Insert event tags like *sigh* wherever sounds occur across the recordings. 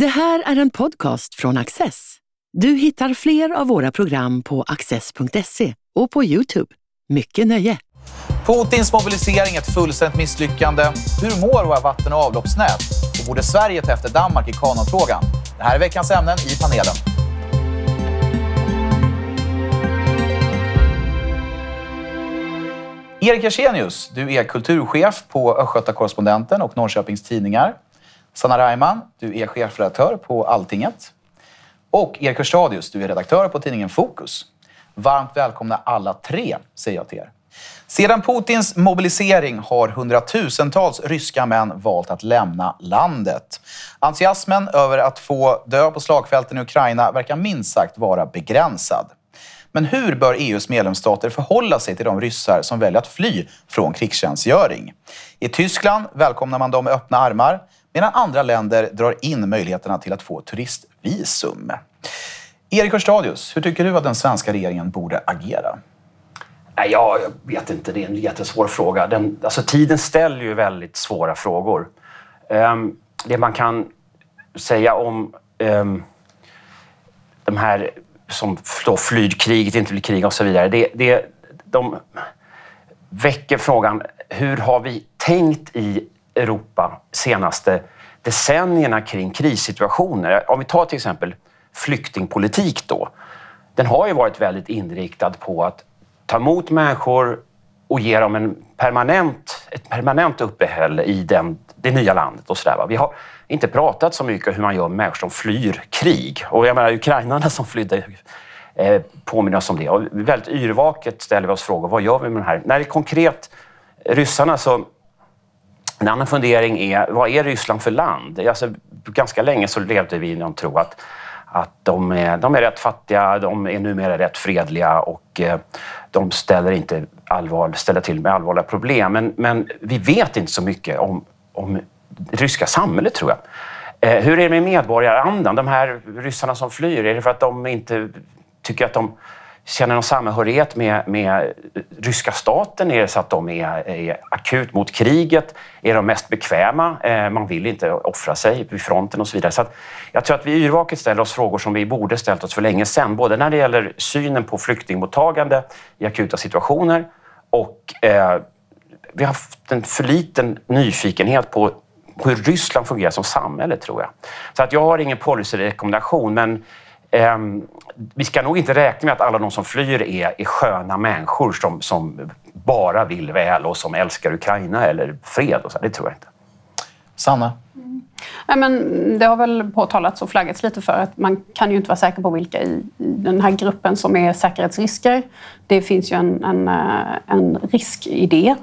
Det här är en podcast från Access. Du hittar fler av våra program på access.se och på Youtube. Mycket nöje! Putins mobilisering ett fullständigt misslyckande. Hur mår våra vatten och avloppsnät? Och borde Sverige ta efter Danmark i kanonfrågan? Det här är veckans ämnen i panelen. Erik Ersenius, du är kulturchef på Östgöta-Correspondenten och Norrköpings Tidningar. Sanna Reimann, du är chefredaktör på Alltinget. Och Erik Hörstadius, du är redaktör på tidningen Fokus. Varmt välkomna alla tre, säger jag till er. Sedan Putins mobilisering har hundratusentals ryska män valt att lämna landet. Entusiasmen över att få dö på slagfälten i Ukraina verkar minst sagt vara begränsad. Men hur bör EUs medlemsstater förhålla sig till de ryssar som väljer att fly från krigstjänstgöring? I Tyskland välkomnar man dem med öppna armar medan andra länder drar in möjligheterna till att få turistvisum. Erik Hörstadius, hur tycker du att den svenska regeringen borde agera? Nej, jag vet inte, det är en jättesvår fråga. Den, alltså, tiden ställer ju väldigt svåra frågor. Um, det man kan säga om um, de här som då flyr kriget, inte vill kriga och så vidare. Det, det, de väcker frågan, hur har vi tänkt i Europa senaste decennierna kring krissituationer? Om vi tar till exempel flyktingpolitik då. Den har ju varit väldigt inriktad på att ta emot människor och ge dem en permanent, ett permanent uppehälle i den, det nya landet. och så där, Vi har inte pratat så mycket om hur man gör med människor som flyr krig. Och jag menar, ukrainarna som flydde eh, påminner oss om det. Och väldigt yrvaket ställer vi oss frågor, vad gör vi med den här? När det är konkret ryssarna så en annan fundering är, vad är Ryssland för land? Alltså, ganska länge så levde vi i någon tro att, att de, är, de är rätt fattiga, de är numera rätt fredliga och eh, de ställer inte allvar, ställer till med allvarliga problem. Men, men vi vet inte så mycket om, om det ryska samhället, tror jag. Eh, hur är det med medborgarandan? De här ryssarna som flyr, är det för att de inte tycker att de känner någon samhörighet med, med ryska staten? Är det så att de är, är akut mot kriget? Är de mest bekväma? Eh, man vill inte offra sig vid fronten och så vidare. Så jag tror att vi yrvaket ställer oss frågor som vi borde ställt oss för länge sedan. Både när det gäller synen på flyktingmottagande i akuta situationer och eh, vi har haft en för liten nyfikenhet på hur Ryssland fungerar som samhälle, tror jag. Så att jag har ingen policyrekommendation, men vi ska nog inte räkna med att alla de som flyr är, är sköna människor som, som bara vill väl och som älskar Ukraina eller fred. Och så. Det tror jag inte. Sanna? Mm. Nej, men det har väl påtalats och flaggats lite för att man kan ju inte vara säker på vilka i, i den här gruppen som är säkerhetsrisker. Det finns ju en, en, eh, en risk i det.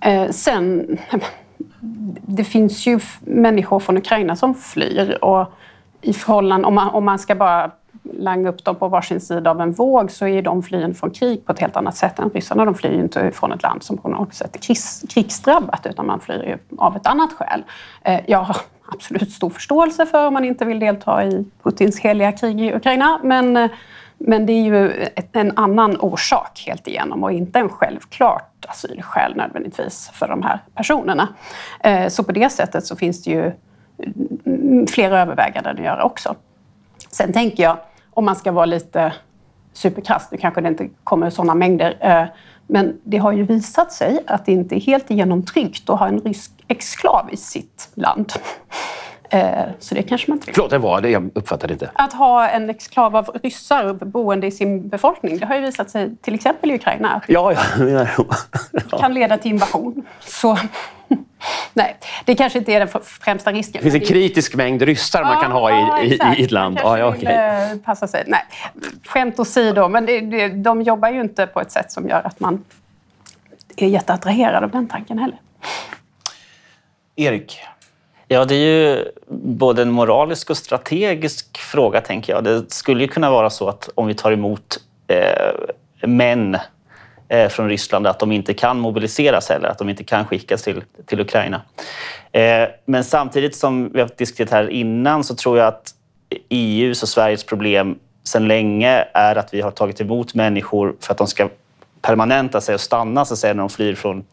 Eh, sen, *laughs* det finns ju människor från Ukraina som flyr och i förhållande, om man, om man ska bara langa upp dem på varsin sida av en våg så är de flyende från krig på ett helt annat sätt än ryssarna. De flyr inte från ett land som på något sätt är krigs, krigsdrabbat utan man flyr av ett annat skäl. Eh, jag har absolut stor förståelse för om man inte vill delta i Putins heliga krig i Ukraina men, eh, men det är ju en annan orsak helt igenom och inte en självklart asylskäl nödvändigtvis för de här personerna. Eh, så på det sättet så finns det ju mm, mm, flera överväganden att göra också. Sen tänker jag, om man ska vara lite superkrass, nu kanske det inte kommer sådana mängder, eh, men det har ju visat sig att det inte är helt igenom tryggt att ha en rysk exklav i sitt land. *laughs* Eh, så det kanske man inte vill. Förlåt, det var det? Jag uppfattade inte. Att ha en exklav av ryssar boende i sin befolkning, det har ju visat sig till exempel i Ukraina. Ja, ja, *laughs* menar ja. kan leda till invasion. Så nej, det kanske inte är den främsta risken. Det finns en kritisk mängd ryssar man kan ha i, i, i ett land. Man ja, okay. vill eh, passa sig. Nej, skämt åsido, men det, det, de jobbar ju inte på ett sätt som gör att man är jätteattraherad av den tanken heller. Erik, Ja, det är ju både en moralisk och strategisk fråga, tänker jag. Det skulle ju kunna vara så att om vi tar emot eh, män Eh, från Ryssland, att de inte kan mobiliseras heller, att de inte kan skickas till, till Ukraina. Eh, men samtidigt som vi har diskuterat här innan så tror jag att EUs och Sveriges problem sedan länge är att vi har tagit emot människor för att de ska permanenta sig och stanna så att säga, när de flyr från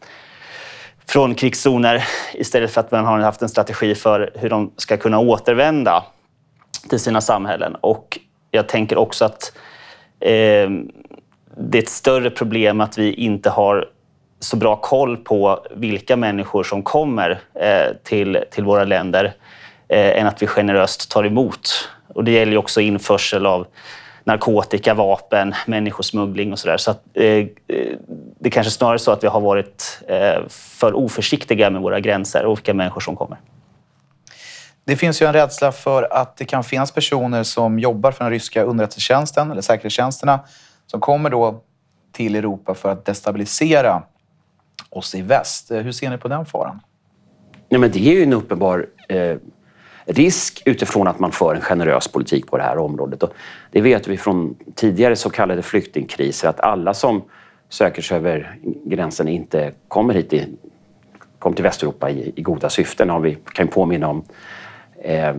från krigszoner istället för att man har haft en strategi för hur de ska kunna återvända. till sina samhällen. Och jag tänker också att eh, det är ett större problem att vi inte har så bra koll på vilka människor som kommer eh, till, till våra länder eh, än att vi generöst tar emot. Och det gäller också införsel av narkotika, vapen, människosmuggling och sådär. Så att, eh, eh det kanske snarare är så att vi har varit eh, för oförsiktiga med våra gränser och vilka människor som kommer. Det finns ju en rädsla för att det kan finnas personer som jobbar för den ryska underrättelsetjänsten eller säkerhetstjänsterna som kommer då till Europa för att destabilisera oss i väst. Eh, hur ser ni på den faran? Nej, men det är ju en uppenbar eh, risk utifrån att man för en generös politik på det här området. Och det vet vi från tidigare så kallade flyktingkriser att alla som söker sig över gränsen inte kommer hit i, kom till Västeuropa i, i goda syften. Har vi kan påminna om eh,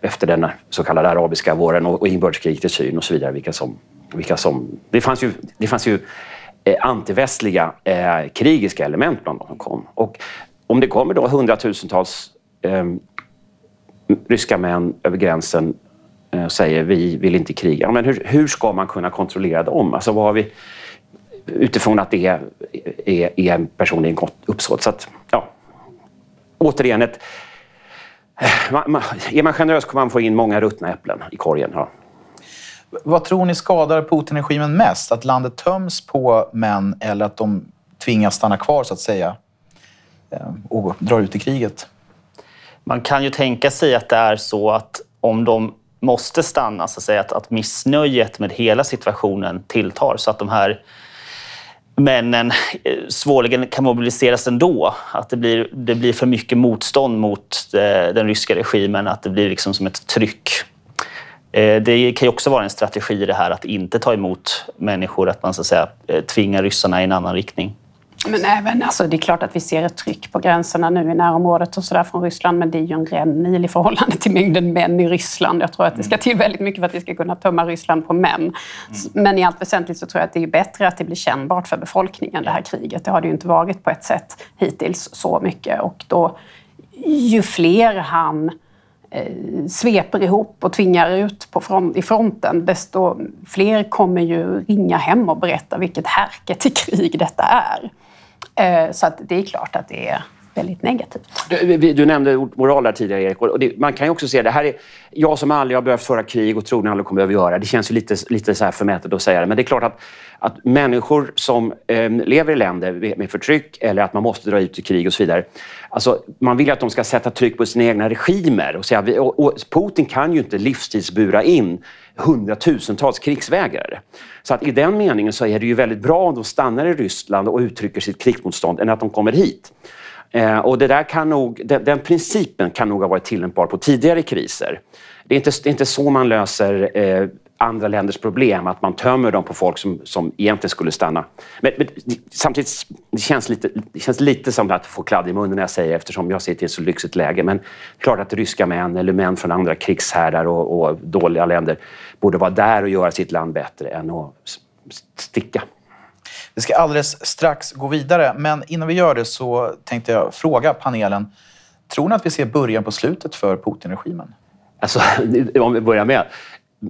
efter den så kallade arabiska våren och, och inbördeskriget i Syrien och så vidare. Vilka som, vilka som, det fanns ju, det fanns ju eh, antivästliga eh, krigiska element bland de som kom. Och om det kommer då hundratusentals eh, ryska män över gränsen eh, säger vi vill inte kriga. Men hur, hur ska man kunna kontrollera dem? Alltså vad har vi, utifrån att det är, är, är en person i en gott uppsåt. Så att, ja, återigen, ett, man, man, är man generös kommer man få in många ruttna äpplen i korgen. Ja. Vad tror ni skadar Putin-regimen mest? Att landet töms på män eller att de tvingas stanna kvar, så att säga, eh, och drar ut i kriget? Man kan ju tänka sig att det är så att om de måste stanna, så att, säga, att, att missnöjet med hela situationen tilltar så att de här männen eh, svårligen kan mobiliseras ändå. Att det blir, det blir för mycket motstånd mot eh, den ryska regimen, att det blir liksom som ett tryck. Eh, det kan ju också vara en strategi det här att inte ta emot människor, att man så att säga, tvingar ryssarna i en annan riktning. Men även, alltså, det är klart att vi ser ett tryck på gränserna nu i närområdet och sådär från Ryssland, men det är ju en rännil i förhållande till mängden män i Ryssland. Jag tror att det ska till väldigt mycket för att vi ska kunna tömma Ryssland på män. Mm. Men i allt väsentligt så tror jag att det är bättre att det blir kännbart för befolkningen, det här kriget. Det har det ju inte varit på ett sätt hittills så mycket. Och då, ju fler han eh, sveper ihop och tvingar ut på front, i fronten, desto fler kommer ju ringa hem och berätta vilket härke till krig detta är. Eh, så att det är klart att det är väldigt negativt. Du, du nämnde moral där tidigare, Erik. Och det, man kan ju också se det här är... Jag som aldrig har behövt föra krig och troligen aldrig kommer behöva göra det. känns ju lite, lite så här förmätet att säga det. Men det är klart att, att människor som eh, lever i länder med förtryck eller att man måste dra ut i krig och så vidare. Alltså, man vill att de ska sätta tryck på sina egna regimer. Och, säga, och, och Putin kan ju inte livstidsbura in hundratusentals krigsvägrare. Så att i den meningen så är det ju väldigt bra om de stannar i Ryssland och uttrycker sitt krigsmotstånd än att de kommer hit. Eh, och det där kan nog, den, den, principen kan nog ha varit tillämpbar på tidigare kriser. Det är inte, det är inte så man löser eh, andra länders problem, att man tömmer dem på folk som, som egentligen skulle stanna. Men, men samtidigt det känns lite, det känns lite som att få kladd i munnen när jag säger eftersom jag sitter i ett så lyxigt läge. Men klart att ryska män eller män från andra krigshärdar och, och dåliga länder borde vara där och göra sitt land bättre än att sticka. Vi ska alldeles strax gå vidare, men innan vi gör det så tänkte jag fråga panelen. Tror ni att vi ser början på slutet för Putin-regimen? Alltså, *laughs* om vi börjar med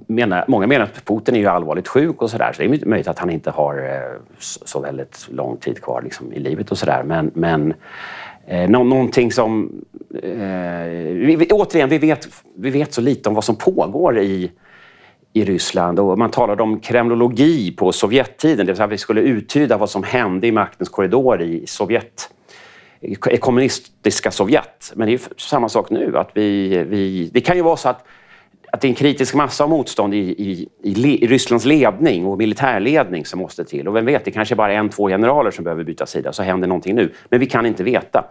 menar, många menar att Putin är ju allvarligt sjuk och sådär, så det är möjligt att han inte har eh, så väldigt lång tid kvar liksom, i livet och sådär. Men, men eh, någonting som... Eh, vi, återigen, vi vet, vi vet så lite om vad som pågår i, i Ryssland och man talade om kremlologi på Sovjettiden, det vill säga att vi skulle uttyda vad som hände i maktens korridor i Sovjet i kommunistiska Sovjet. Men det är samma sak nu. Att vi, vi, det kan ju vara så att att det är en kritisk massa av motstånd i, i, i, i Rysslands ledning och militärledning som måste till. Och vem vet, det kanske bara är en, två generaler som behöver byta sida, så händer någonting nu. Men vi kan inte veta.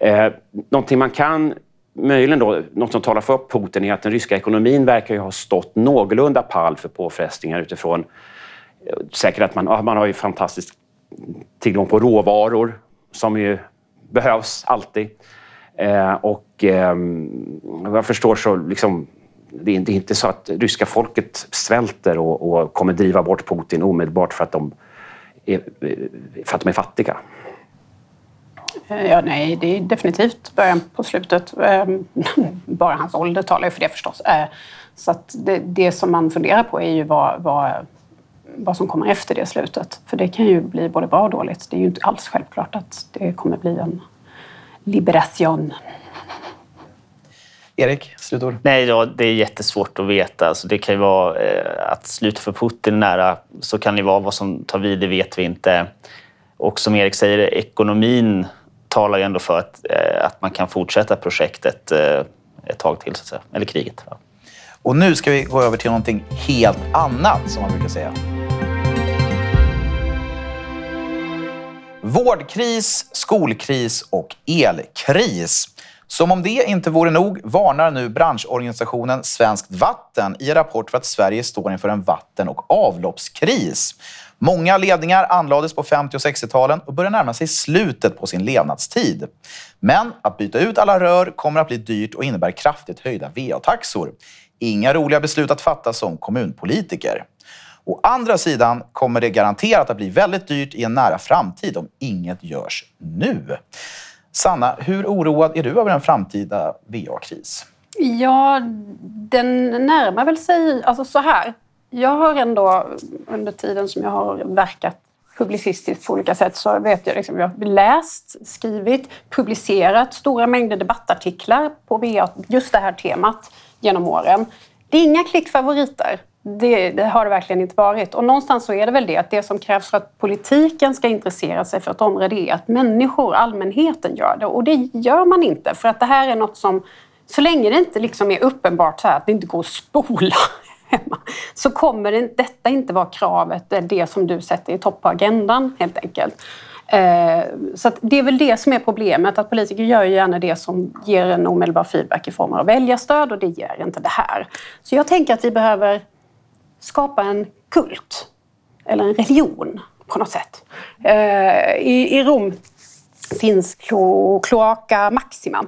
Eh, någonting man kan möjligen då, något som talar för Putin är att den ryska ekonomin verkar ju ha stått någorlunda pall för påfrestningar utifrån eh, säkert att man, man har ju fantastisk tillgång på råvaror som ju behövs alltid. Eh, och eh, vad jag förstår så liksom det är inte så att ryska folket svälter och, och kommer driva bort Putin omedelbart för att de är, för att de är fattiga. Eh, ja, nej, det är definitivt början på slutet. Ehm, *laughs* bara hans ålder talar ju för det förstås. Eh, så att det, det som man funderar på är ju vad, vad, vad som kommer efter det slutet. För det kan ju bli både bra och dåligt. Det är ju inte alls självklart att det kommer bli en liberation. Erik, slutord? Nej, ja, det är jättesvårt att veta. Alltså, det kan ju vara eh, att slutet för Putin är nära. Så kan det vara. Vad som tar vid, det vet vi inte. Och som Erik säger, ekonomin talar ju ändå för att, eh, att man kan fortsätta projektet eh, ett tag till, så att säga. eller kriget. Ja. Och nu ska vi gå över till någonting helt annat, som man brukar säga. Vårdkris, skolkris och elkris. Som om det inte vore nog varnar nu branschorganisationen Svenskt Vatten i en rapport för att Sverige står inför en vatten och avloppskris. Många ledningar anlades på 50 och 60-talen och börjar närma sig slutet på sin levnadstid. Men att byta ut alla rör kommer att bli dyrt och innebär kraftigt höjda VA-taxor. Inga roliga beslut att fatta som kommunpolitiker. Å andra sidan kommer det garanterat att bli väldigt dyrt i en nära framtid om inget görs nu. Sanna, hur oroad är du över en framtida VA-kris? Ja, den närmar väl sig... Alltså så här. Jag har ändå under tiden som jag har verkat publicistiskt på olika sätt så vet jag liksom, jag har läst, skrivit, publicerat stora mängder debattartiklar på VA, just det här temat genom åren. Det är inga klickfavoriter. Det, det, har det verkligen inte varit. Och någonstans så är det väl det att det som krävs för att politiken ska intressera sig för ett område är att människor, allmänheten, gör det. Och det gör man inte för att det här är något som, så länge det inte liksom är uppenbart så att det inte går att spola *laughs* hemma, så kommer det, detta inte vara kravet, eh, det som du sätter i topp på agendan helt enkelt. Eh, så det är väl det som är problemet, att politiker gör ju gärna det som ger en omedelbar feedback i form av väljarstöd och det ger inte det här. Så jag tänker att vi behöver skapa en kult, eller en religion på något sätt. Eh, I, Rom finns Cloaca Maxima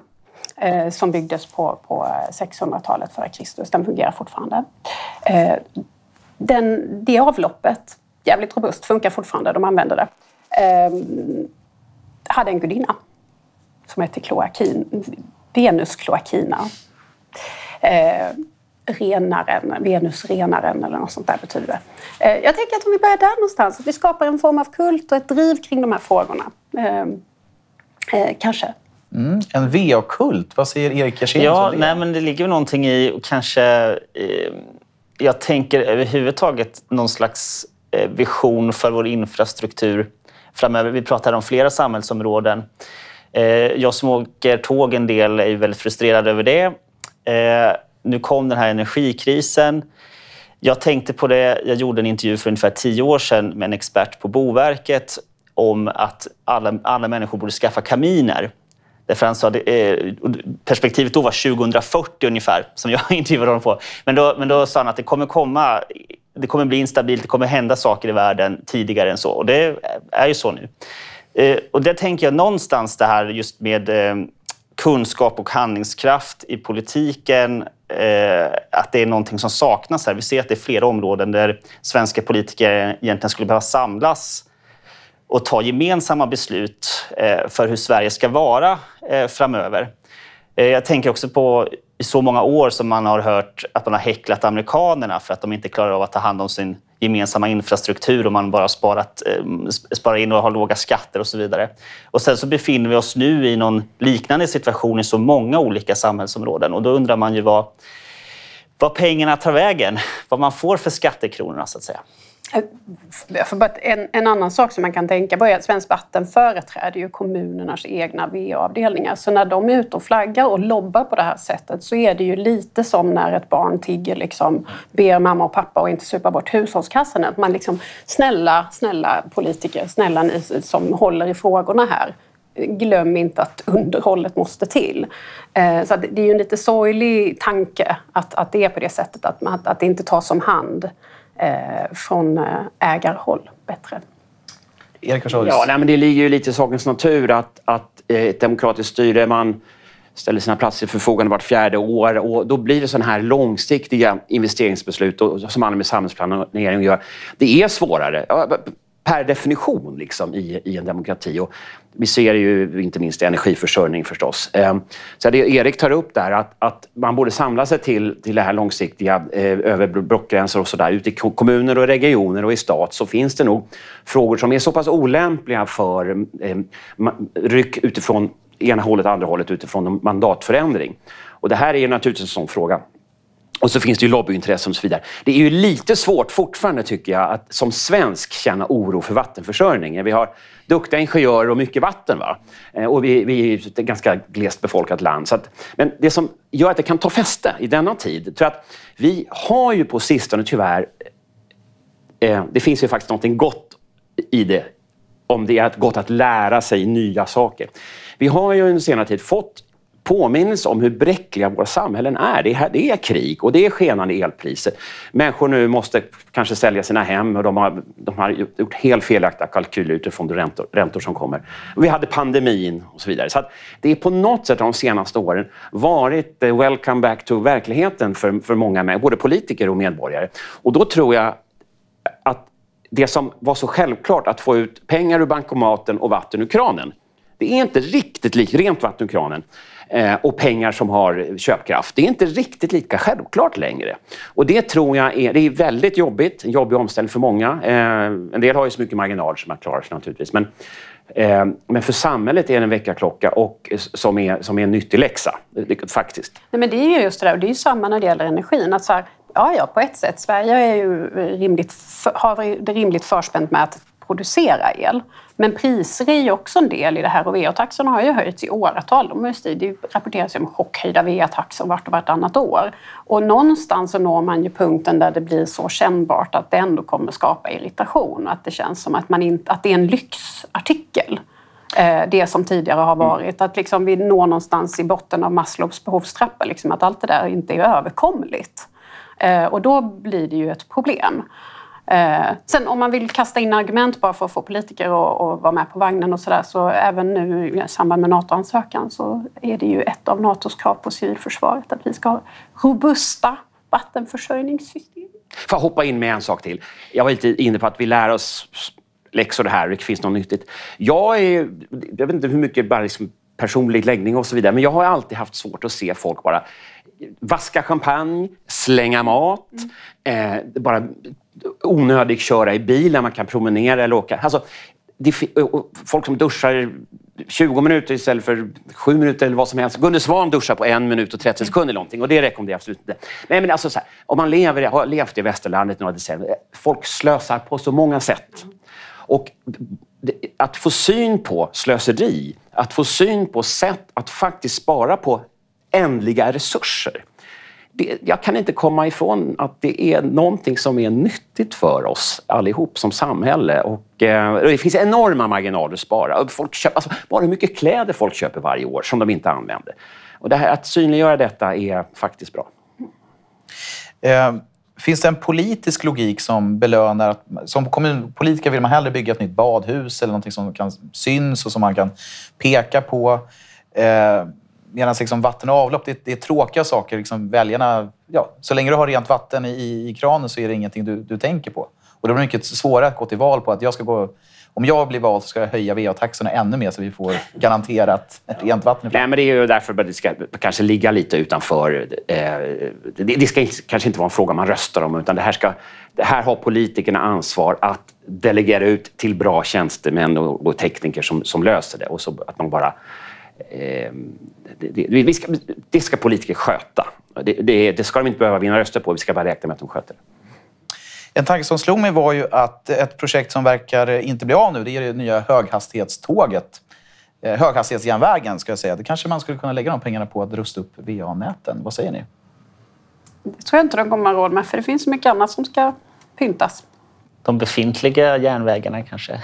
eh, som byggdes på, på 600-talet före Kristus. Den fungerar fortfarande. Eh, den, det avloppet, jävligt robust, funkar fortfarande. De använder det eh, hade en gudinna som hette Kloakin, Venus Kloakina. Eh, Renaren, Venusrenaren eller något sånt där betyder det. Eh, jag tänker att om vi börjar där någonstans, att vi skapar en form av kult och ett driv kring de här frågorna. Eh, eh kanske. Mm, en VA-kult, vad säger Erik Jersén ja, nej, men Det ligger någonting i, kanske... Eh, jag tänker överhuvudtaget någon slags eh, vision för vår infrastruktur framöver. Vi pratar om flera samhällsområden. Eh, jag som åker tåg en del är väldigt frustrerad över det. Nu kom den här energikrisen. Jag tänkte på det, jag gjorde en intervju för ungefär tio år sedan med en expert på Boverket om att alla, alla människor borde skaffa kaminer. Därför han sa, eh, perspektivet då var 2040 ungefär, som jag *laughs* intervjuade honom på. Men då, men då sa han att det kommer komma det kommer bli instabilt, det kommer hända saker i världen tidigare än så. Och det är ju så nu. Eh, och där tänker jag någonstans det här just med eh, kunskap och handlingskraft i politiken, Eh, att det är någonting som saknas här. Vi ser att det är flera områden där svenska politiker egentligen skulle behöva samlas och ta gemensamma beslut eh, för hur Sverige ska vara eh, framöver. Jag tänker också på i så många år som man har hört att man har häcklat amerikanerna för att de inte klarar av att ta hand om sin gemensamma infrastruktur och man bara sparat, eh, sparar in och har låga skatter och så vidare. Och sen så befinner vi oss nu i någon liknande situation i så många olika samhällsområden och då undrar man ju vad, vad pengarna tar vägen, vad man får för skattekronorna så att säga. En, en, annan sak som man kan tänka på är att Svenskt Vatten företräder ju kommunernas egna VA-avdelningar. Så när de är ute och flaggar och lobbar på det här sättet så är det ju lite som när ett barn tigger, liksom, ber mamma och pappa att inte supa bort hushållskassan. Att man liksom, snälla, snälla politiker, snälla ni som håller i frågorna här. Glöm inte att underhållet måste till. Eh, så det är ju en lite sorglig tanke att, att det är på det sättet, att, att det inte tas om hand från eh, ägarhåll bättre. Erik Ja, nej, men det ligger ju lite i sakens natur att, att eh, ett demokratiskt styre, man ställer sina platser till förfogande vart fjärde år och då blir det sådana här långsiktiga investeringsbeslut och, som man med samhällsplanering gör. Det är svårare per definition liksom, i, i en demokrati. Och vi ser ju inte minst energiförsörjning förstås. Eh, så det Erik tar upp där, att, att man borde samla sig till, till det här långsiktiga eh, över blockgränser och sådär. Ute i kommuner och regioner och i stat så finns det nog frågor som är så pass olämpliga för eh, ryck utifrån ena hållet andra hållet utifrån mandatförändring. Och det här är naturligtvis en sån fråga. Och så finns det ju lobbyintressen och så vidare. Det är ju lite svårt fortfarande tycker jag att som svensk känna oro för vattenförsörjningen. Vi har duktiga ingenjörer och mycket vatten. Va? Eh, och vi, vi är ett ganska glest befolkat land. Så att, men det som gör att det kan ta fäste i denna tid, tror att vi har ju på sistone tyvärr... Eh, eh det finns ju faktiskt något gott i det, om det är gott att lära sig nya saker. Vi har ju under senare tid fått påminnelse om hur bräckliga våra samhällen är. Det är, det är krig och det är skenande elpriser. Människor nu måste kanske sälja sina hem och de har, de har gjort helt felaktiga kalkyler utifrån de räntor, räntor som kommer. Vi hade pandemin och så vidare. Så det är på något sätt de senaste åren varit eh, welcome back to verkligheten för, för många, både politiker och medborgare. Och då tror jag att det som var så självklart, att få ut pengar ur bankomaten och vatten ur kranen, det är inte riktigt likt rent vatten ur kranen eh, och pengar som har köpkraft. Det är inte riktigt lika självklart längre. Och det tror jag är, det är väldigt jobbigt, en jobbig omställning för många. Eh, en del har ju så mycket marginal som man klarar sig naturligtvis. Men, eh, men för samhället är det en väckarklocka och, som, är, som är en nyttig läxa, faktiskt. Nej, men det är ju just det där, och det är ju samma när det gäller energin. Att så här, ja, ja, på ett sätt. Sverige är ju rimligt, har det rimligt förspänt med att producera el. Men priser är ju också en del i det här och VA-taxorna har ju höjts i åratal. De har ju det rapporteras om chockhöjda VA-taxor vart och vartannat år. Och någonstans så når man ju punkten där det blir så kännbart att det ändå kommer skapa irritation. Att det känns som att, man inte, att det är en lyxartikel eh, det som tidigare har varit. Att liksom vi når någonstans i botten av Maslows behovstrappa, liksom att allt det där inte är överkomligt. Eh, och då blir det ju ett problem. Eh, sen om man vill kasta in argument bara för att få politiker att, vara med på vagnen och sådär så även nu i samband med NATO-ansökan så är det ju ett av NATOs krav på civilförsvaret att vi ska ha robusta vattenförsörjningssystem. Får jag hoppa in med en sak till? Jag var lite inne på att vi lär oss läxor det här, det finns något nyttigt. Jag är, jag vet inte hur mycket bara liksom personlig läggning och så vidare, men jag har alltid haft svårt att se folk bara vaska champagne, slänga mat, mm. eh, bara onödig köra i bil när man kan promenera eller åka. Alltså, det, folk som duschar 20 minuter istället för 7 minuter eller vad som helst. Gunde Svan duschar på en minut och 30 sekunder någonting och det rekommenderar jag absolut inte. Nej, men alltså så här, om man lever, har levt i västerlandet några decennier, folk slösar på så många sätt. Och att få syn på slöseri, att få syn på sätt att faktiskt spara på ändliga resurser det, jag kan inte komma ifrån att det är någonting som är nyttigt för oss allihop som samhälle. Och, eh, det finns enorma marginaler att spara. Folk köper, alltså, bara hur mycket kläder folk köper varje år som de inte använder. Och det här, att synliggöra detta är faktiskt bra. Eh, finns det en politisk logik som belönar... Att, som kommunpolitiker vill man hellre bygga ett nytt badhus eller något som kan syns och som man kan peka på. Eh, Medan liksom vatten och avlopp, det, det är tråkiga saker. Liksom väljarna, ja, så länge du har rent vatten i, i kranen så är det ingenting du, du tänker på. Och det blir mycket svårare att gå till val på att jag ska gå om jag blir vald så ska jag höja va-taxorna ännu mer så vi får garanterat rent vatten. Nej, men det är ju därför det ska kanske ligga lite utanför. Eh, det, det ska kanske inte vara en fråga man röstar om, utan det här, ska, det här har politikerna ansvar att delegera ut till bra tjänstemän och, och tekniker som, som löser det. Och så att man bara eh, det, det, ska, det, ska, politiker sköta. Det, det, ska de inte behöva vinna röster på. Vi ska bara räkna med att de sköter det. En tanke som slog mig var ju att ett projekt som verkar inte bli av nu, det är det nya höghastighetståget. Eh, höghastighetsjärnvägen, ska jag säga. Det kanske man skulle kunna lägga de pengarna på att rusta upp VA-näten. Vad säger ni? Det tror jag inte de kommer råd med, för det finns så mycket annat som ska pyntas. De befintliga järnvägarna kanske?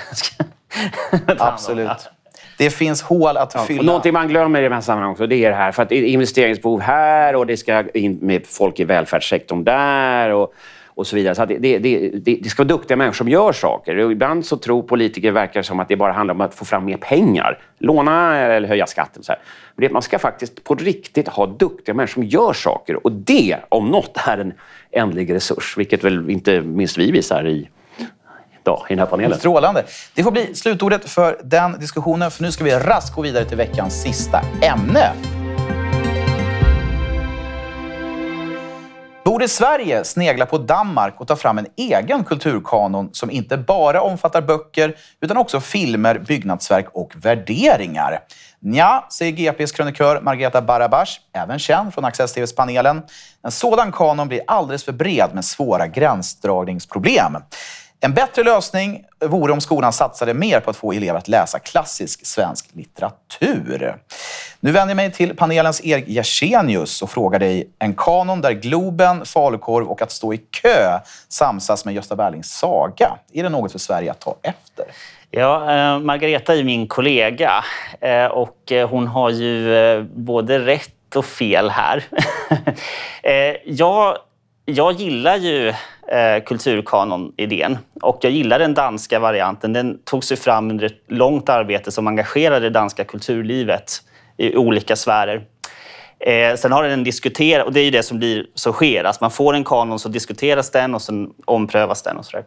*laughs* Absolut det finns hål att fylla. Och någonting man glömmer i de här sammanhangen också, det är det här. För att det är investeringsbehov här och det ska in med folk i välfärdssektorn där. Och, och så vidare. Så det, det, det, det, ska vara duktiga människor som gör saker. Och ibland så tror politiker verkar som att det bara handlar om att få fram mer pengar. Låna eller höja skatten. Så här. Men man ska faktiskt på riktigt ha duktiga människor som gör saker. Och det, om något, är en ändlig resurs. Vilket väl inte minst vi visar i ja, i den här panelen. Strålande. Det får bli slutordet för den diskussionen, för nu ska vi raskt gå vidare till veckans sista ämne. Borde Sverige snegla på Danmark och ta fram en egen kulturkanon som inte bara omfattar böcker utan också filmer, byggnadsverk och värderingar? Nja, säger GPs krönikör Margareta Barabash, även känd från Access TVs panelen. En sådan kanon blir alldeles för bred med svåra gränsdragningsproblem. En bättre lösning vore om skolan satsade mer på att få elever att läsa klassisk svensk litteratur. Nu vänder jag mig till panelens Erik Jersenius och frågar dig, en kanon där Globen, falukorv och att stå i kö samsas med Gösta Berlings saga. Är det något för Sverige att ta efter? Ja, eh, Margareta är min kollega eh, och eh, hon har ju eh, både rätt och fel här. *laughs* Eh, jag, jag gillar ju eh, kulturkanon-idén och jag gillar den danska varianten. Den tog sig fram under ett långt arbete som engagerade det danska kulturlivet i olika sfärer. Eh, sen har den diskuterats, och det är ju det som, blir, som sker. Alltså man får en kanon, så diskuteras den och sen omprövas den. och så där.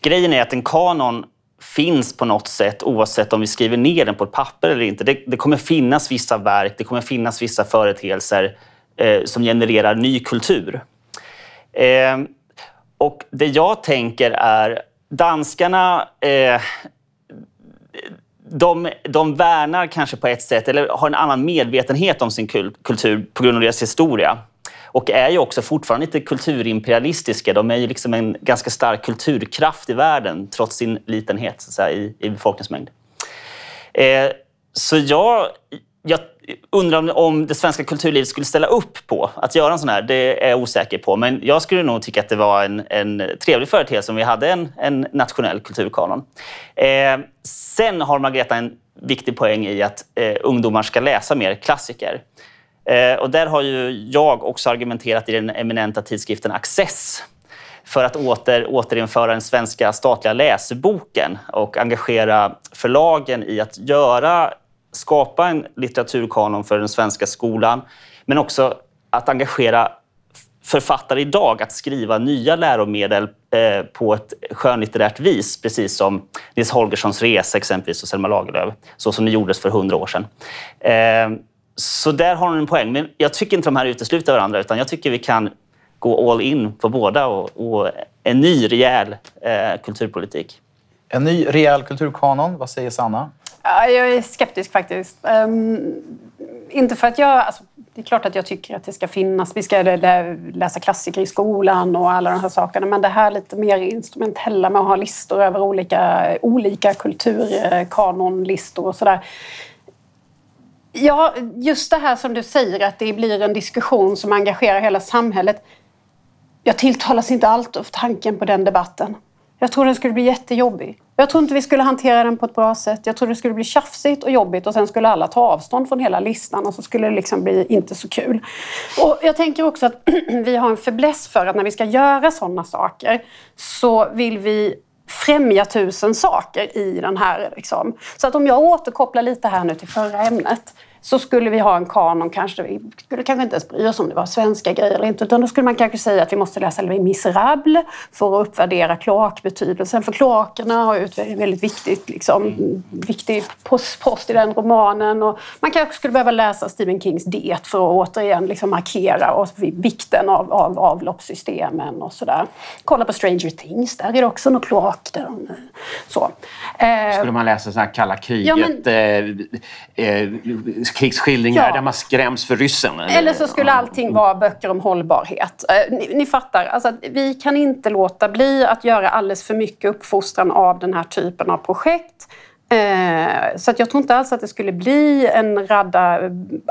Grejen är att en kanon finns på något sätt oavsett om vi skriver ner den på ett papper eller inte. Det, det kommer finnas vissa verk, det kommer finnas vissa företeelser eh, som genererar ny kultur. Eh, och det jag tänker är, danskarna eh, de, de värnar kanske på ett sätt, eller har en annan medvetenhet om sin kultur på grund av deras historia. Och är ju också fortfarande lite kulturimperialistiska. De är ju liksom en ganska stark kulturkraft i världen, trots sin litenhet så att säga, i, i befolkningsmängd. Eh, så jag, jag undrar om, det svenska kulturlivet skulle ställa upp på att göra en sån här. Det är jag osäker på. Men jag skulle nog tycka att det var en, en trevlig företeelse om vi hade en, en nationell kulturkanon. Eh, sen har Margareta en viktig poäng i att eh, ungdomar ska läsa mer klassiker. Eh, och där har ju jag också argumenterat i den eminenta tidskriften Access för att åter, återinföra den svenska statliga läseboken och engagera förlagen i att göra, skapa en litteraturkanon för den svenska skolan, men också att engagera författare idag att skriva nya läromedel eh, på ett skönlitterärt vis, precis som Nils Holgerssons resa exempelvis och Selma Lagerlöf, så som det gjordes för hundra år sedan. Eh, så där har hon en poäng. Men jag tycker inte de här utesluter varandra, utan jag tycker vi kan gå all in på båda och, och en ny rejäl eh, kulturpolitik. En ny rejäl kulturkanon, vad säger Sanna? Ja, jag är skeptisk faktiskt. Um, inte för att jag... Alltså, det är klart att jag tycker att det ska finnas. Vi ska läsa klassiker i skolan och alla de här sakerna. Men det här lite mer instrumentella med att ha listor över olika, olika kulturkanonlistor och sådär. Ja, just det här som du säger att det blir en diskussion som engagerar hela samhället. Jag tilltalas inte allt av tanken på den debatten. Jag tror den skulle bli jättejobbig. Jag tror inte vi skulle hantera den på ett bra sätt. Jag tror det skulle bli tjafsigt och jobbigt och sen skulle alla ta avstånd från hela listan och så skulle det liksom bli inte så kul. Och jag tänker också att *clears throat* vi har en fäbless för att när vi ska göra sådana saker så vill vi främja tusen saker i den här. Liksom. Så att om jag återkopplar lite här nu till förra ämnet så skulle vi ha en kanon, kanske, vi skulle kanske inte ens bry oss om det var svenska grejer eller inte, utan då skulle man kanske säga att vi måste läsa Les Misérables för att uppvärdera kloakbetydelsen. För kloakerna har ju ett väldigt viktigt, liksom, viktig post, post, i den romanen. Och man kanske skulle behöva läsa Stephen Kings Det för att återigen liksom markera och vikten av, av avloppssystemen och sådär. Kolla på Stranger Things, där är det också något kloak. Där, så. Skulle man läsa så här kalla kriget, ja, men, eh, eh, krigsskildringar ja. där man skräms för ryssen. Eller så skulle allting vara böcker om hållbarhet. Eh, ni, ni fattar, alltså, vi kan inte låta bli att göra alldeles för mycket uppfostran av den här typen av projekt. Eh, så att jag tror inte alls att det skulle bli en radda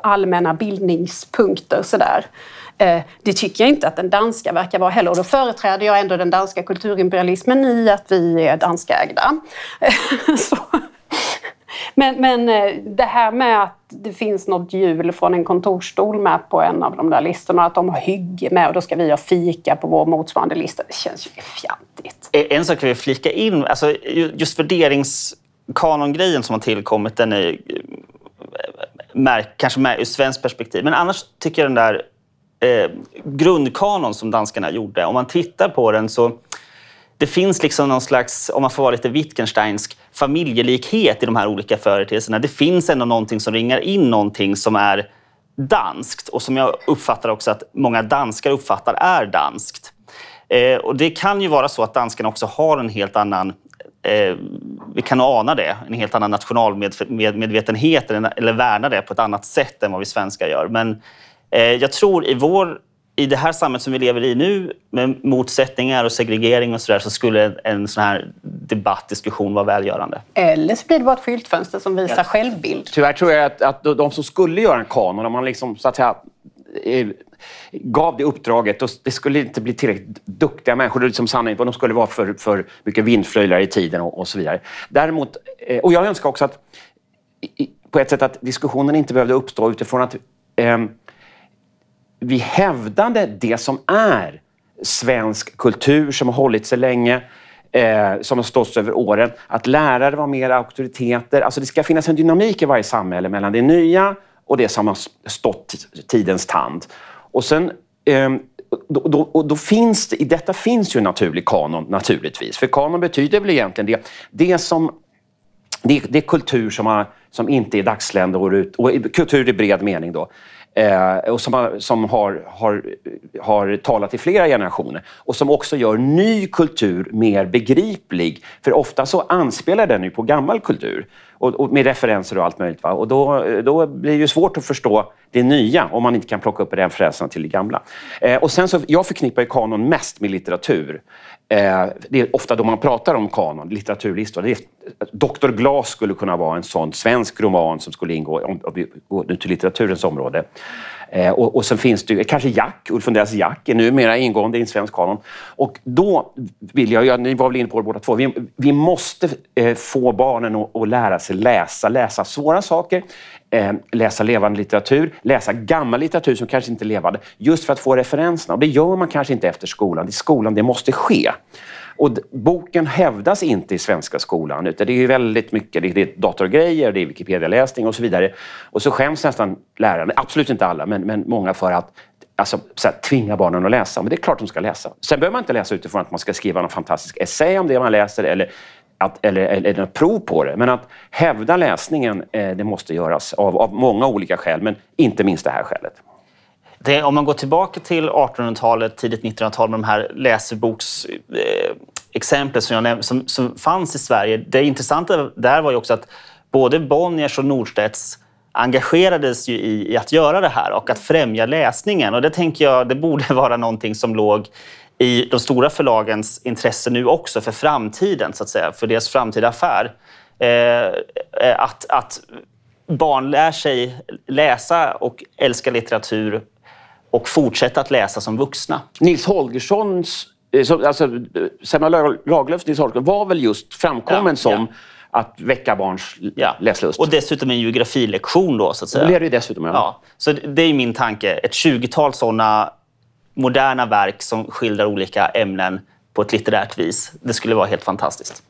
allmänna bildningspunkter sådär. Eh, det tycker jag inte att den danska verkar vara heller. Och då företräder jag ändå den danska kulturimperialismen i att vi är danskägda. *laughs* så. Men, men eh, det här med att det finns något hjul från en kontorsstol med på en av de där listorna, att de har hygge med och då ska vi ha fika på vår motsvarande lista. Det känns ju fjantigt. Eh, en sak vi vill flika in, alltså just värderingskanongrejen som har tillkommit, den är eh, märk, kanske med ur svenskt perspektiv. Men annars tycker jag den där eh, grundkanon som danskarna gjorde, om man tittar på den så det finns liksom någon slags, om man får vara lite Wittgensteinsk, familjelikhet i de här olika företeelserna. Det finns ändå någonting som ringar in någonting som är danskt och som jag uppfattar också att många danskar uppfattar är danskt. Eh, och det kan ju vara så att danskarna också har en helt annan eh, vi kan ana det, en helt annan nationalmedvetenhet eller, eller värna det på ett annat sätt än vad vi svenskar gör. Men eh, jag tror i vår i det här samhället som vi lever i nu med motsättningar och segregering och sådär så skulle en sån här debatt, diskussion vara välgörande. Eller så blir det bara ett skyltfönster som visar ja. självbild. Tyvärr tror jag att, att de som skulle göra en kanon, om man liksom så att säga eh, gav det uppdraget, och det skulle inte bli tillräckligt duktiga människor. Liksom sanningen, de skulle vara för, för mycket vindflöjlar i tiden och, och så vidare. Däremot, eh, och jag önskar också att på ett sätt att diskussionen inte behövde uppstå utifrån att eh, vi hävdade det som är svensk kultur som har hållit sig länge, eh, som har stått över åren. Att lärare var mer auktoriteter. Alltså det ska finnas en dynamik i varje samhälle mellan det nya och det som har stått tidens tand. Och sen eh, då, då, då, finns det, I detta finns ju en naturlig kanon naturligtvis. För kanon betyder väl egentligen det, det som det, det är kultur som, har, som inte är dagsländor, och kultur i bred mening då. Eh, och som, har, som har, har, har talat i flera generationer och som också gör ny kultur mer begriplig. För ofta så anspelar den ju på gammal kultur och, och med referenser och allt möjligt. Va? Och då, då blir det ju svårt att förstå det nya om man inte kan plocka upp referenserna till det gamla. Eh, och sen så, jag förknippar ju kanon mest med litteratur. Eh, det är ofta då man pratar om kanon, litteraturlistor. Dr. Glas skulle kunna vara en sån svensk roman som skulle ingå om, om vi går till litteraturens område. Eh, och, och sen finns det kanske Jack, Ulf Lundells Jack är numera ingående i en svensk kanon. Och då vill jag, ja, ni var väl inne på det båda två, vi, vi måste eh, få barnen att, att lära sig läsa, läsa svåra saker, eh, läsa levande litteratur, läsa gammal litteratur som kanske inte är levande, just för att få referenserna. Och det gör man kanske inte efter skolan. Det är skolan det måste ske. Och boken hävdas inte i svenska skolan, utan det är väldigt mycket det är datorgrejer, det är Wikipedia-läsning och så vidare. Och så skäms nästan lärarna, absolut inte alla, men, men många för att alltså, så här, tvinga barnen att läsa. Men det är klart de ska läsa. Sen behöver man inte läsa utifrån att man ska skriva någon fantastisk essä om det man läser eller att, eller, eller, eller prov på det. Men att hävda läsningen, eh, det måste göras av, av många olika skäl, men inte minst det här skälet. Det, om man går tillbaka till 1800-talet, tidigt 1900-tal med de här läseboksexemplen som, som, som fanns i Sverige. Det intressanta där var ju också att både Bonniers och Norstedts engagerades ju i, i, att göra det här och att främja läsningen. Och det tänker jag, det borde *laughs* vara någonting som låg i de stora förlagens intresse nu också för framtiden, så att säga, för deras framtida affär. Eh, att, att barn lär sig läsa och älska litteratur och fortsätta att läsa som vuxna. Nils Holgerssons, eh, alltså Selma Lagerlöfs Nils Holgersson var väl just framkommen ja, som ja. att väcka barns ja. läslust. Och dessutom en geografilektion då, så att säga. Det är det dessutom, ja. ja. Så det är min tanke. Ett 20-tal sådana moderna verk som skildrar olika ämnen på ett litterärt vis. Det skulle vara helt fantastiskt.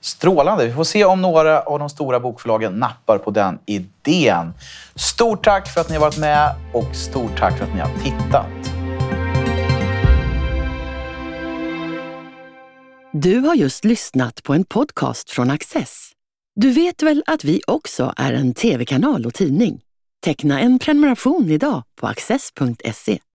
Strålande. Vi får se om några av de stora bokförlagen nappar på den idén. Stort tack för att ni har varit med och stort tack för att ni har tittat. Du har just lyssnat på en podcast från Access. Du vet väl att vi också är en tv-kanal och tidning? Teckna en prenumeration idag på access.se.